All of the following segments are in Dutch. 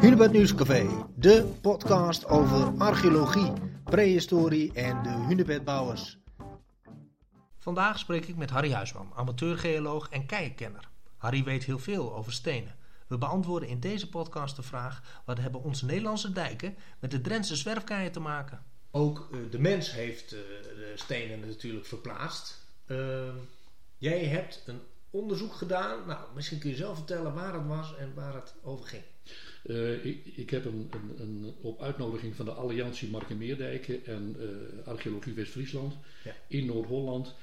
Hunebed Nieuwscafé, de podcast over archeologie, prehistorie en de hunebedbouwers. Vandaag spreek ik met Harry Huisman, amateurgeoloog en kijkkenner. Harry weet heel veel over stenen. We beantwoorden in deze podcast de vraag: wat hebben onze Nederlandse dijken met de Drentse zwerfkaaien te maken? Ook uh, de mens heeft uh, de stenen natuurlijk verplaatst. Uh, jij hebt een onderzoek gedaan. Nou, misschien kun je zelf vertellen waar het was en waar het over ging. Uh, ik, ik, heb een, een, een, op uitnodiging van de Alliantie Markenmeerdijken en uh, Archeologie West-Friesland ja. in Noord-Holland uh,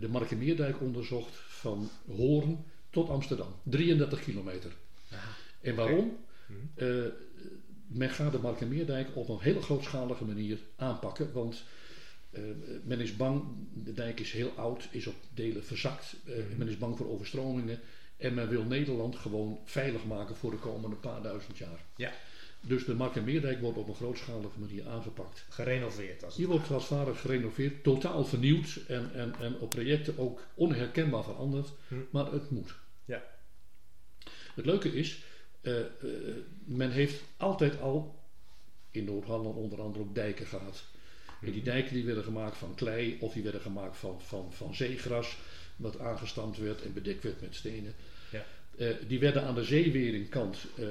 de Markenmeerdijk onderzocht van Hoorn tot Amsterdam. 33 kilometer. Aha. En waarom? Mm. men gaat de Markenmeerdijk op een hele grootschalige manier aanpakken, want men is bang, de dijk is heel oud, is op delen verzakt, mm. men is bang voor overstromingen. En men wil Nederland gewoon veilig maken voor de komende paar duizend jaar. Ja. Dus de Mark en Meerdijk wordt op een grootschalige manier aangepakt. Gerenoveerd als het Die wordt ware gerenoveerd, totaal vernieuwd en, en, en op projecten ook onherkenbaar veranderd. Hm. Maar het moet. Ja. Het leuke is, uh, men heeft altijd al in Noord-Holland onder andere ook dijken gehad. En die dijken die werden gemaakt van klei of die werden gemaakt van, van, van zeegras wat aangestampt werd en bedekt werd met stenen. Ja. Uh, die werden aan de zeeweringkant uh,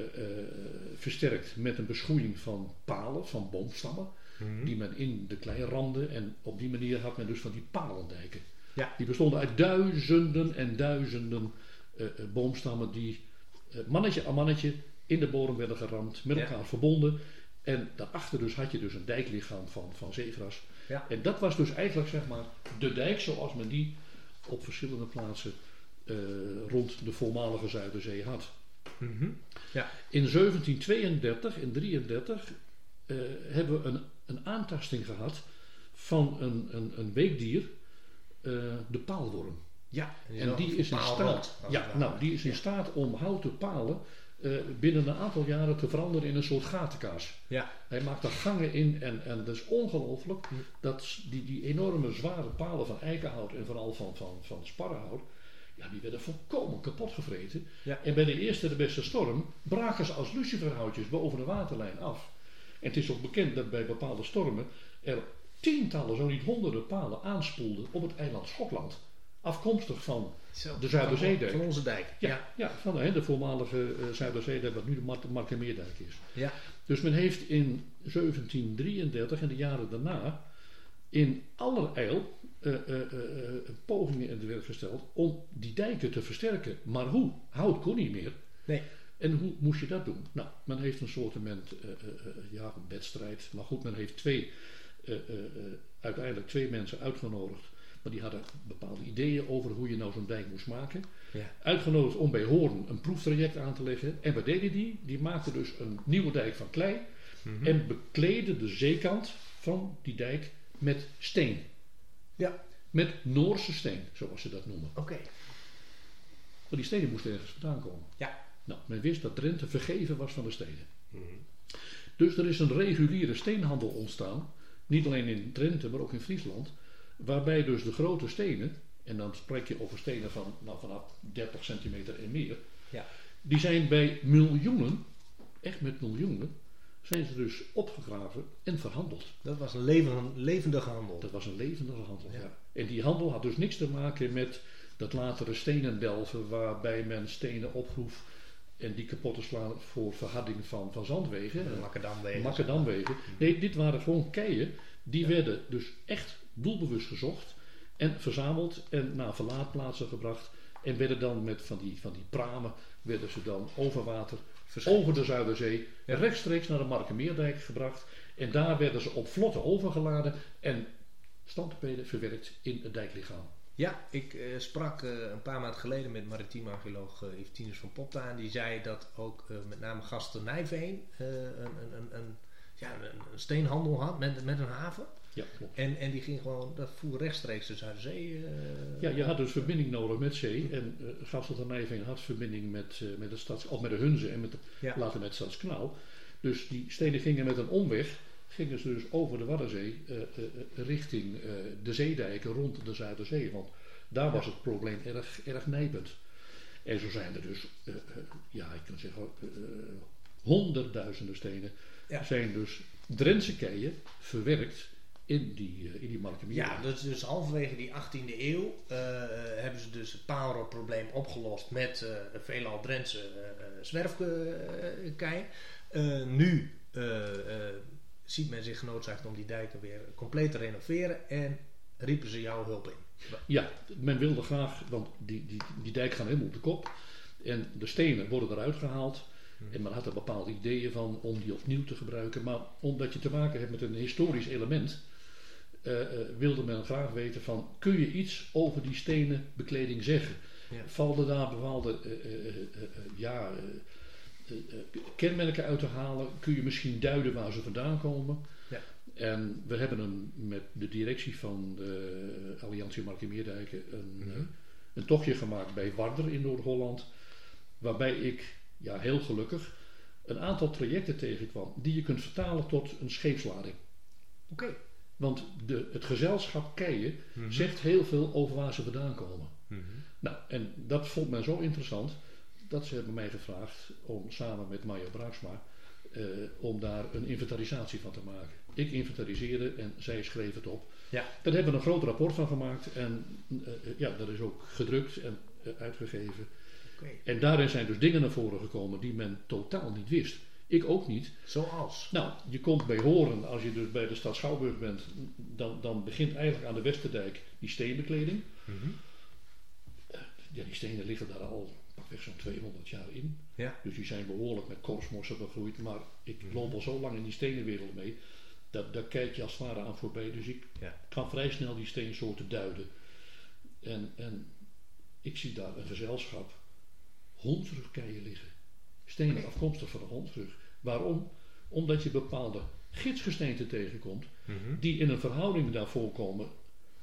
versterkt met een beschoeiing van palen, van boomstammen, mm-hmm. die men in de klei ramde. En op die manier had men dus van die palendijken. Ja. Die bestonden uit duizenden en duizenden boomstammen die mannetje aan mannetje in de bodem werden geramd, met elkaar ja. verbonden. En daarachter dus had je dus een dijklichaam van, van zeegras. Ja. En dat was dus eigenlijk zeg maar de dijk zoals men die op verschillende plaatsen uh, rond de voormalige Zuiderzee had. Mm-hmm. Ja. In 1732 en 33 uh, hebben we een, een aantasting gehad van een, een, een weekdier, uh, de paalworm. Ja, en die is in staat, ja, nou, die is in staat om houten palen uh, binnen een aantal jaren te veranderen in een soort gatenkaas. Ja. Hij maakt er gangen in en, en dat is ongelooflijk dat die, die enorme zware palen van eikenhout en vooral van, van, van sparrenhout, ja, die werden volkomen kapot gevreten. Ja. En bij de eerste de beste storm braken ze als luciferhoutjes boven de waterlijn af. En het is ook bekend dat bij bepaalde stormen er tientallen, zo niet honderden palen aanspoelden op het eiland Schotland. Afkomstig van Zo, de Zuiderzeedijk. Van onze dijk. Ja, Ja. ja. van hè, de voormalige uh, Zuiderzeedijk, wat nu de Mar Markenmeerdijk is. Ja. Dus men heeft in 1733 en de jaren daarna in allerijl uh, uh, uh, pogingen in de werk gesteld om die dijken te versterken. Maar hoe? Hout kon niet meer. Nee. En hoe moest je dat doen? Nou, men heeft een soort ja, wedstrijd. Maar goed, men heeft twee, uiteindelijk twee mensen uitgenodigd. Maar die hadden bepaalde ideeën over hoe je nou zo'n dijk moest maken. Ja. Uitgenodigd om bij Hoorn een proeftraject aan te leggen. En wat deden die? Die maakten dus een nieuwe dijk van klei. Mhm. En bekleden de zeekant van die dijk met steen. Ja. Met Noorse steen, zoals ze dat noemen. Oké. Maar die stenen moesten ergens vandaan komen. Ja. Nou, men wist dat Drenthe vergeven was van de stenen. Mhm. Dus er is een reguliere steenhandel ontstaan. Niet alleen in Drenthe, maar ook in Friesland. Waarbij dus de grote stenen, en dan spreek je over stenen van nou, vanaf 30 centimeter en meer. Ja. Die zijn bij miljoenen, echt met miljoenen, zijn ze dus opgegraven en verhandeld. Dat was een leven, levendige handel. Dat was een levendige handel, Ja. ja. En die handel had dus niks te maken met dat latere stenen delven, waarbij men stenen opgroef en die kapot te slaan voor verharding van, van zandwegen. Makkerdamwegen. Makkerdamwegen. Nee, dit waren gewoon keien. Die werden dus echt doelbewust gezocht en verzameld en naar verlaatplaatsen gebracht. En werden dan met van die, van die pramen, werden ze dan over water, over de Zuiderzee, Ja. rechtstreeks naar de Markenmeerdijk gebracht. En daar werden ze op vlotten overgeladen en standpeden verwerkt in het dijklichaam. Ja, ik eh, sprak eh, een paar maanden geleden met maritiem archeoloog uh, van Popta. En die zei dat ook met name gasten Nijveen een, een, een, een, ja, een, een steenhandel had met, met een haven. Ja, klopt. En, en die ging gewoon, dat voer rechtstreeks de Zuiderzee. eh, Ja, je had dus verbinding nodig met zee. En uh, Gasselt en Nijveen had verbinding met, uh, met de stads, of met de Hunze en met de, Ja. later met Stadskanaal. Dus die stenen gingen met een omweg, gingen ze dus over de Waddenzee uh, richting de zeedijken rond de Zuiderzee. Want daar was het probleem erg, erg nijpend. En zo zijn er dus, ja, ik kan zeggen, honderdduizenden stenen, Ja. zijn dus Drentse keien verwerkt in die, uh, in die. Ja, dus, dus halverwege die 18e eeuw uh, hebben ze dus het paalrotprobleem opgelost met uh, veelal Drentse zwerfkei. nu ziet men zich genoodzaakt om die dijken weer compleet te renoveren en riepen ze jouw hulp in. Ja, men wilde graag, want die, die, die dijk gaat helemaal op de kop en de stenen worden eruit gehaald. En men had er bepaalde ideeën van om die opnieuw te gebruiken. Maar omdat je te maken hebt met een historisch element, uh, uh, wilde men graag weten van, kun je iets over die stenen bekleding zeggen? Ja. Vallen daar bepaalde uh, ja, kenmerken uit te halen? Kun je misschien duiden waar ze vandaan komen? Ja. En we hebben een, met de directie van de Alliantie Markemeerdijken een, Mhm. een tochtje gemaakt bij Warder in Noord-Holland. Waarbij ik ja, heel gelukkig, een aantal trajecten tegenkwam die je kunt vertalen tot een scheepslading. Oké. Want de, het gezelschap Keien Mhm. zegt heel veel over waar ze vandaan komen. Mhm. Nou, en dat vond men zo interessant dat ze hebben mij gevraagd om samen met Maja Braaksma eh, om daar een inventarisatie van te maken. Ik inventariseerde en zij schreef het op. Ja. Daar hebben we een groot rapport van gemaakt en eh, ja, dat is ook gedrukt en eh, uitgegeven. En daarin zijn dus dingen naar voren gekomen die men totaal niet wist. Ik ook niet. Zoals? Nou, je komt bij Horen, als je dus bij de stad Schouwburg bent, dan, dan begint eigenlijk aan de Westerdijk die steenbekleding. Mhm. Ja, die stenen liggen daar al pakweg zo'n 200 jaar in. Ja. Dus die zijn behoorlijk met korpsmossen begroeid. Maar ik Mhm. loop al zo lang in die stenenwereld mee, dat, daar kijk je als het ware aan voorbij. Dus ik Ja. kan vrij snel die steensoorten duiden. En, en ik zie daar een gezelschap hondrugkeien liggen. Stenen afkomstig van de hondrug. Waarom? Omdat je bepaalde gidsgesteenten tegenkomt Mhm. die in een verhouding daarvoor komen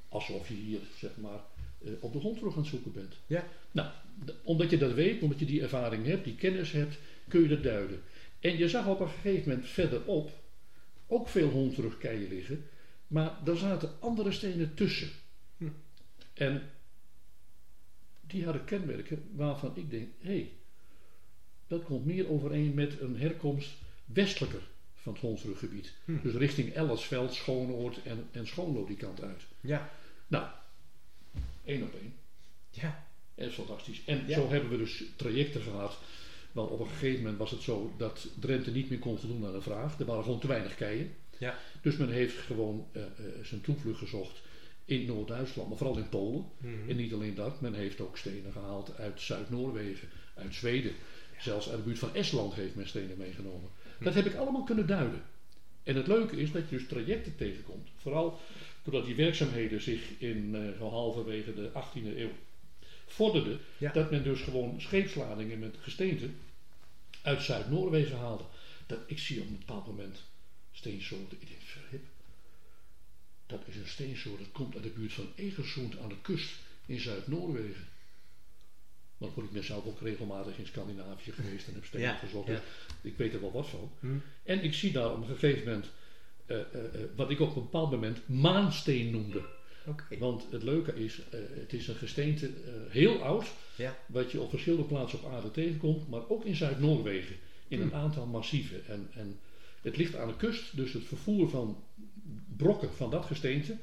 alsof je hier zeg maar eh, op de hondrug aan het zoeken bent. Ja. Nou, omdat je dat weet, omdat je die ervaring hebt, die kennis hebt, kun je dat duiden. En je zag op een gegeven moment verderop ook veel hondrugkeien liggen, maar daar zaten andere stenen tussen. Hm. En die hadden kenmerken waarvan ik denk, hé, hey, dat komt meer overeen met een herkomst westelijker van het Hondsruggebied. Hm. Dus richting Ellersveld, Schoonoord en, en Schoonlo die kant uit. Ja. Nou, één op één. Ja. Dat is fantastisch. En Ja. zo hebben we dus trajecten gehad. Want op een gegeven moment was het zo dat Drenthe niet meer kon voldoen aan de vraag. Er waren gewoon te weinig keien. Ja. Dus men heeft gewoon eh, eh, zijn toevlucht gezocht in Noord-Duitsland, maar vooral in Polen. Mhm. En niet alleen dat, men heeft ook stenen gehaald uit Zuid-Noorwegen, uit Zweden. Zelfs uit de buurt van Estland heeft men stenen meegenomen. Dat heb ik allemaal kunnen duiden. En het leuke is dat je dus trajecten tegenkomt. Vooral doordat die werkzaamheden zich in zo halverwege de 18e eeuw vorderden. Ja. Dat men dus gewoon scheepsladingen met gesteente uit Zuid-Noorwegen haalde. Dat, ik zie op een bepaald moment steensoorten. Ik denk, verhip. Dat is een steensoort dat komt uit de buurt van Egersund aan de kust in Zuid-Noorwegen. Want ik ben zelf ook regelmatig in Scandinavië geweest en heb stenen Ja, gezocht. ja. Ik weet er wel wat van. Hm. En ik zie daar op een gegeven moment, eh, eh, eh, wat ik op een bepaald moment maansteen noemde. Want het leuke is, het is een gesteente heel oud, Ja. wat je op verschillende plaatsen op aarde tegenkomt, maar ook in Zuid-Noorwegen, in een aantal massieven. En, en het ligt aan de kust, dus het vervoer van brokken van dat gesteente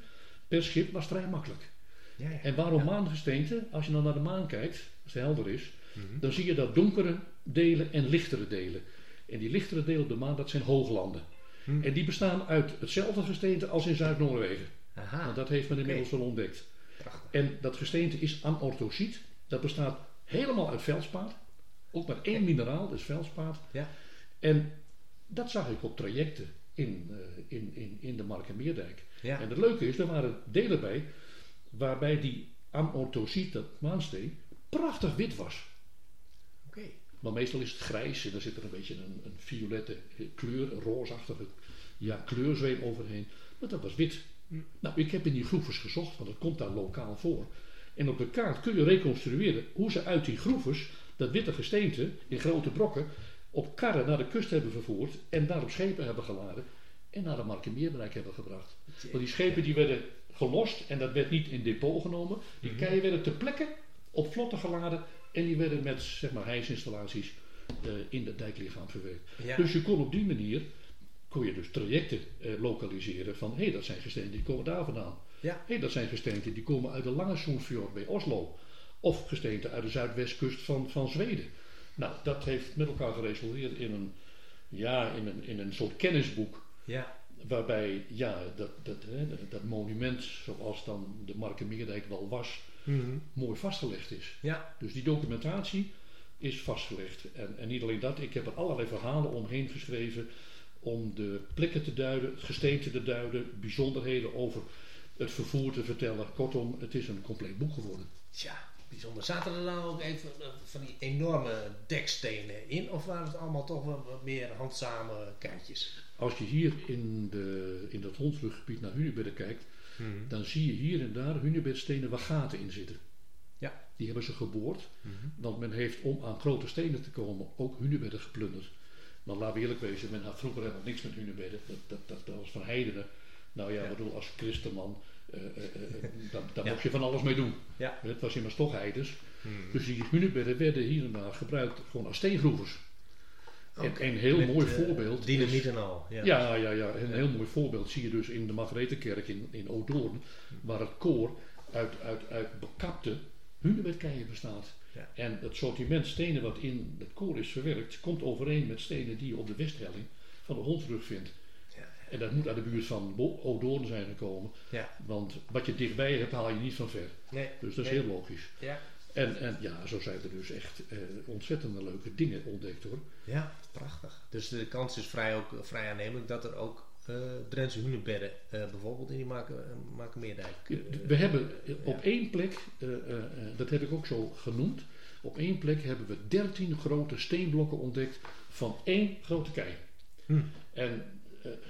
per schip was vrij makkelijk. Ja, ja. En waarom Ja. maangesteente? Als je dan naar de maan kijkt, als het helder is, Mhm. dan zie je dat donkere delen en lichtere delen. En die lichtere delen op de maan, dat zijn hooglanden. Hm. En die bestaan uit hetzelfde gesteente als in Zuid-Noorwegen. Want dat heeft men inmiddels Oké. wel ontdekt. Prachtig. En dat gesteente is anorthosiet. Dat bestaat helemaal uit veldspaat. Ook maar één mineraal, dus veldspaat. Ja. En dat zag ik op trajecten in, eh, in, in, in de Markenmeerdijk. Ja. En het leuke is, er waren delen bij waarbij die anorthosiet, dat maansteen, prachtig wit was. Oké. Maar meestal is het grijs en dan zit er een beetje een, een violette kleur, een roosachtige ja, kleurzweem overheen. Maar dat was wit. Hm. Nou, ik heb in die groeves gezocht, want dat komt daar lokaal voor. En op de kaart kun je reconstrueren hoe ze uit die groeves dat witte gesteente in grote brokken op karren naar de kust hebben vervoerd en daar op schepen hebben geladen en naar de Markenmeerbereik hebben gebracht. Want die schepen die werden gelost en dat werd niet in depot genomen. Die Mhm. keien werden ter plekke op vlotten geladen en die werden met zeg maar hijsinstallaties eh, in het dijklichaam verwerkt. Ja. Dus je kon op die manier kon je dus trajecten eh, lokaliseren van hé, hey, dat zijn gesteenten die komen daar vandaan. Ja. Hé, hey, dat zijn gesteenten die komen uit de Langesoenfjord bij Oslo. Of gesteenten uit de zuidwestkust van, van Zweden. Nou, dat heeft met elkaar geresulteerd in een, ja, in een, in een soort kennisboek. Ja. Waarbij ja, dat, dat, hè, dat monument, zoals dan de Markenmeerdijk wel was, Mhm. mooi vastgelegd is. Ja. Dus die documentatie is vastgelegd. En, en niet alleen dat, ik heb er allerlei verhalen omheen geschreven om de plekken te duiden, het gesteente te duiden, bijzonderheden over het vervoer te vertellen. Kortom, het is een compleet boek geworden. Tja, bijzonder. Zaten er dan ook even eh, van die enorme dekstenen in? Of waren het allemaal toch wel wat meer handzame keitjes? Als je hier in, de, in dat hondsruggebied naar Hunebedden kijkt, dan zie je hier en daar Hunebedstenen waar gaten in zitten. Ja. Die hebben ze geboord, want men heeft om aan grote stenen te komen ook Hunebedden geplunderd. Maar laten we eerlijk wezen, men had vroeger helemaal niks met Hunebedden. Dat, dat, dat, dat was van heidenen. Nou ja, Ja. ik bedoel, als christenman, eh, daar, daar Ja. mocht je van alles mee doen. Ja. Het was immers toch heidens. Mhm. Dus die Hunebedden werden hier en daar gebruikt gewoon als steengroevers. En Oké. een heel Met, mooi voorbeeld. Dynamiet en al. Ja. ja, ja, ja. Een heel mooi voorbeeld zie je dus in de Margaretenkerk in, in Odoorn, waar het koor uit, uit, uit bekapte hunebedkeien bestaat. Ja. En het sortiment stenen wat in het koor is verwerkt, komt overeen met stenen die je op de westhelling van de Hondsrug vindt. En dat moet uit de buurt van Odoorn zijn gekomen, Ja. want wat je dichtbij hebt haal je niet van ver. Nee. Dus dat is Nee. heel logisch. Ja. En, en ja, zo zijn er dus echt eh, ontzettende leuke dingen ontdekt hoor. Ja, prachtig. Dus de kans is vrij, ook, vrij aannemelijk dat er ook eh Drentse hunebedden eh, bijvoorbeeld in die Maken, eh, Makenmeerdijk... eh, We hebben eh, op ja. één plek, eh, eh, eh, dat heb ik ook zo genoemd, op één plek hebben we 13 grote steenblokken ontdekt van één grote kei. Hm. En eh,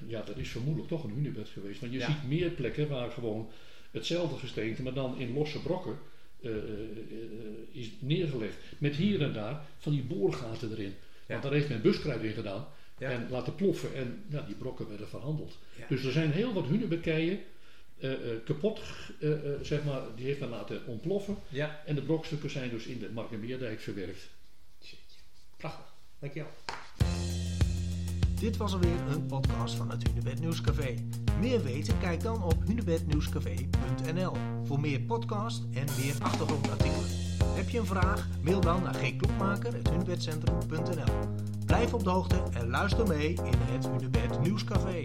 ja, dat is vermoedelijk toch een hunebed geweest. Want je Ja. ziet meer plekken waar gewoon hetzelfde gesteente, maar dan in losse brokken eh, eh, eh, is neergelegd. Met hier en daar van die boorgaten erin. Want daar heeft men buskruid in gedaan en laten ploffen. En ja, die brokken werden verhandeld. Dus er zijn heel wat hunebedkeien eh, kapot, zeg maar, die heeft men laten ontploffen. Ja, En de brokstukken zijn dus in de Markenmeerdijk verwerkt. prachtig. Dankjewel. Dit was alweer een podcast van het Hunebed Nieuwscafé. Meer weten? Kijk dan op hunebednieuwscafé.nl voor meer podcast en meer achtergrondartikelen. Heb je een vraag? Mail dan naar gkloekmaker.hunebedcentrum.nl Blijf op de hoogte en luister mee in het Hunebed Nieuwscafé.